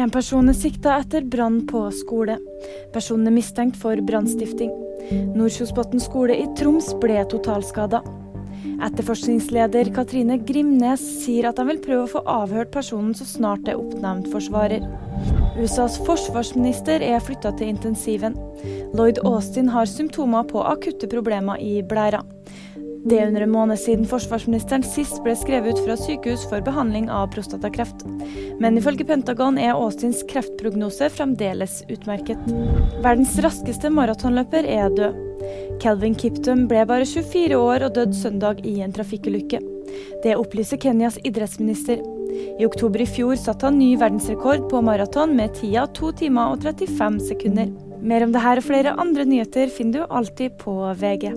En person er sikta etter brann på skole. Personen er mistenkt for brannstifting. Nordkjosbotn skole i Troms ble totalskada. Etterforskningsleder Katrine Grimnes sier at de vil prøve å få avhørt personen så snart det er oppnevnt forsvarer. USAs forsvarsminister er flytta til intensiven. Lloyd Austin har symptomer på akutte problemer i blæra. Det er under en måned siden forsvarsministeren sist ble skrevet ut fra sykehus for behandling av prostatakreft. Men ifølge Pentagon er Austins kreftprognose fremdeles utmerket. Verdens raskeste maratonløper er død. Calvin Kiptum ble bare 24 år og døde søndag i en trafikkulykke. Det opplyser Kenyas idrettsminister. I oktober i fjor satte han ny verdensrekord på maraton med tida 2 timer og 35 sekunder. Mer om dette og flere andre nyheter finner du alltid på VG.